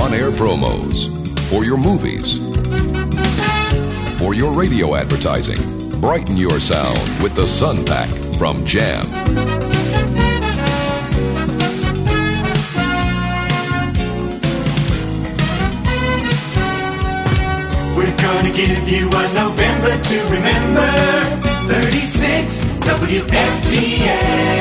on air promos, for your movies, for your radio advertising. Brighten your sound with the Sun Pack from Jam. We're gonna give you a November to remember. 36 WFTA.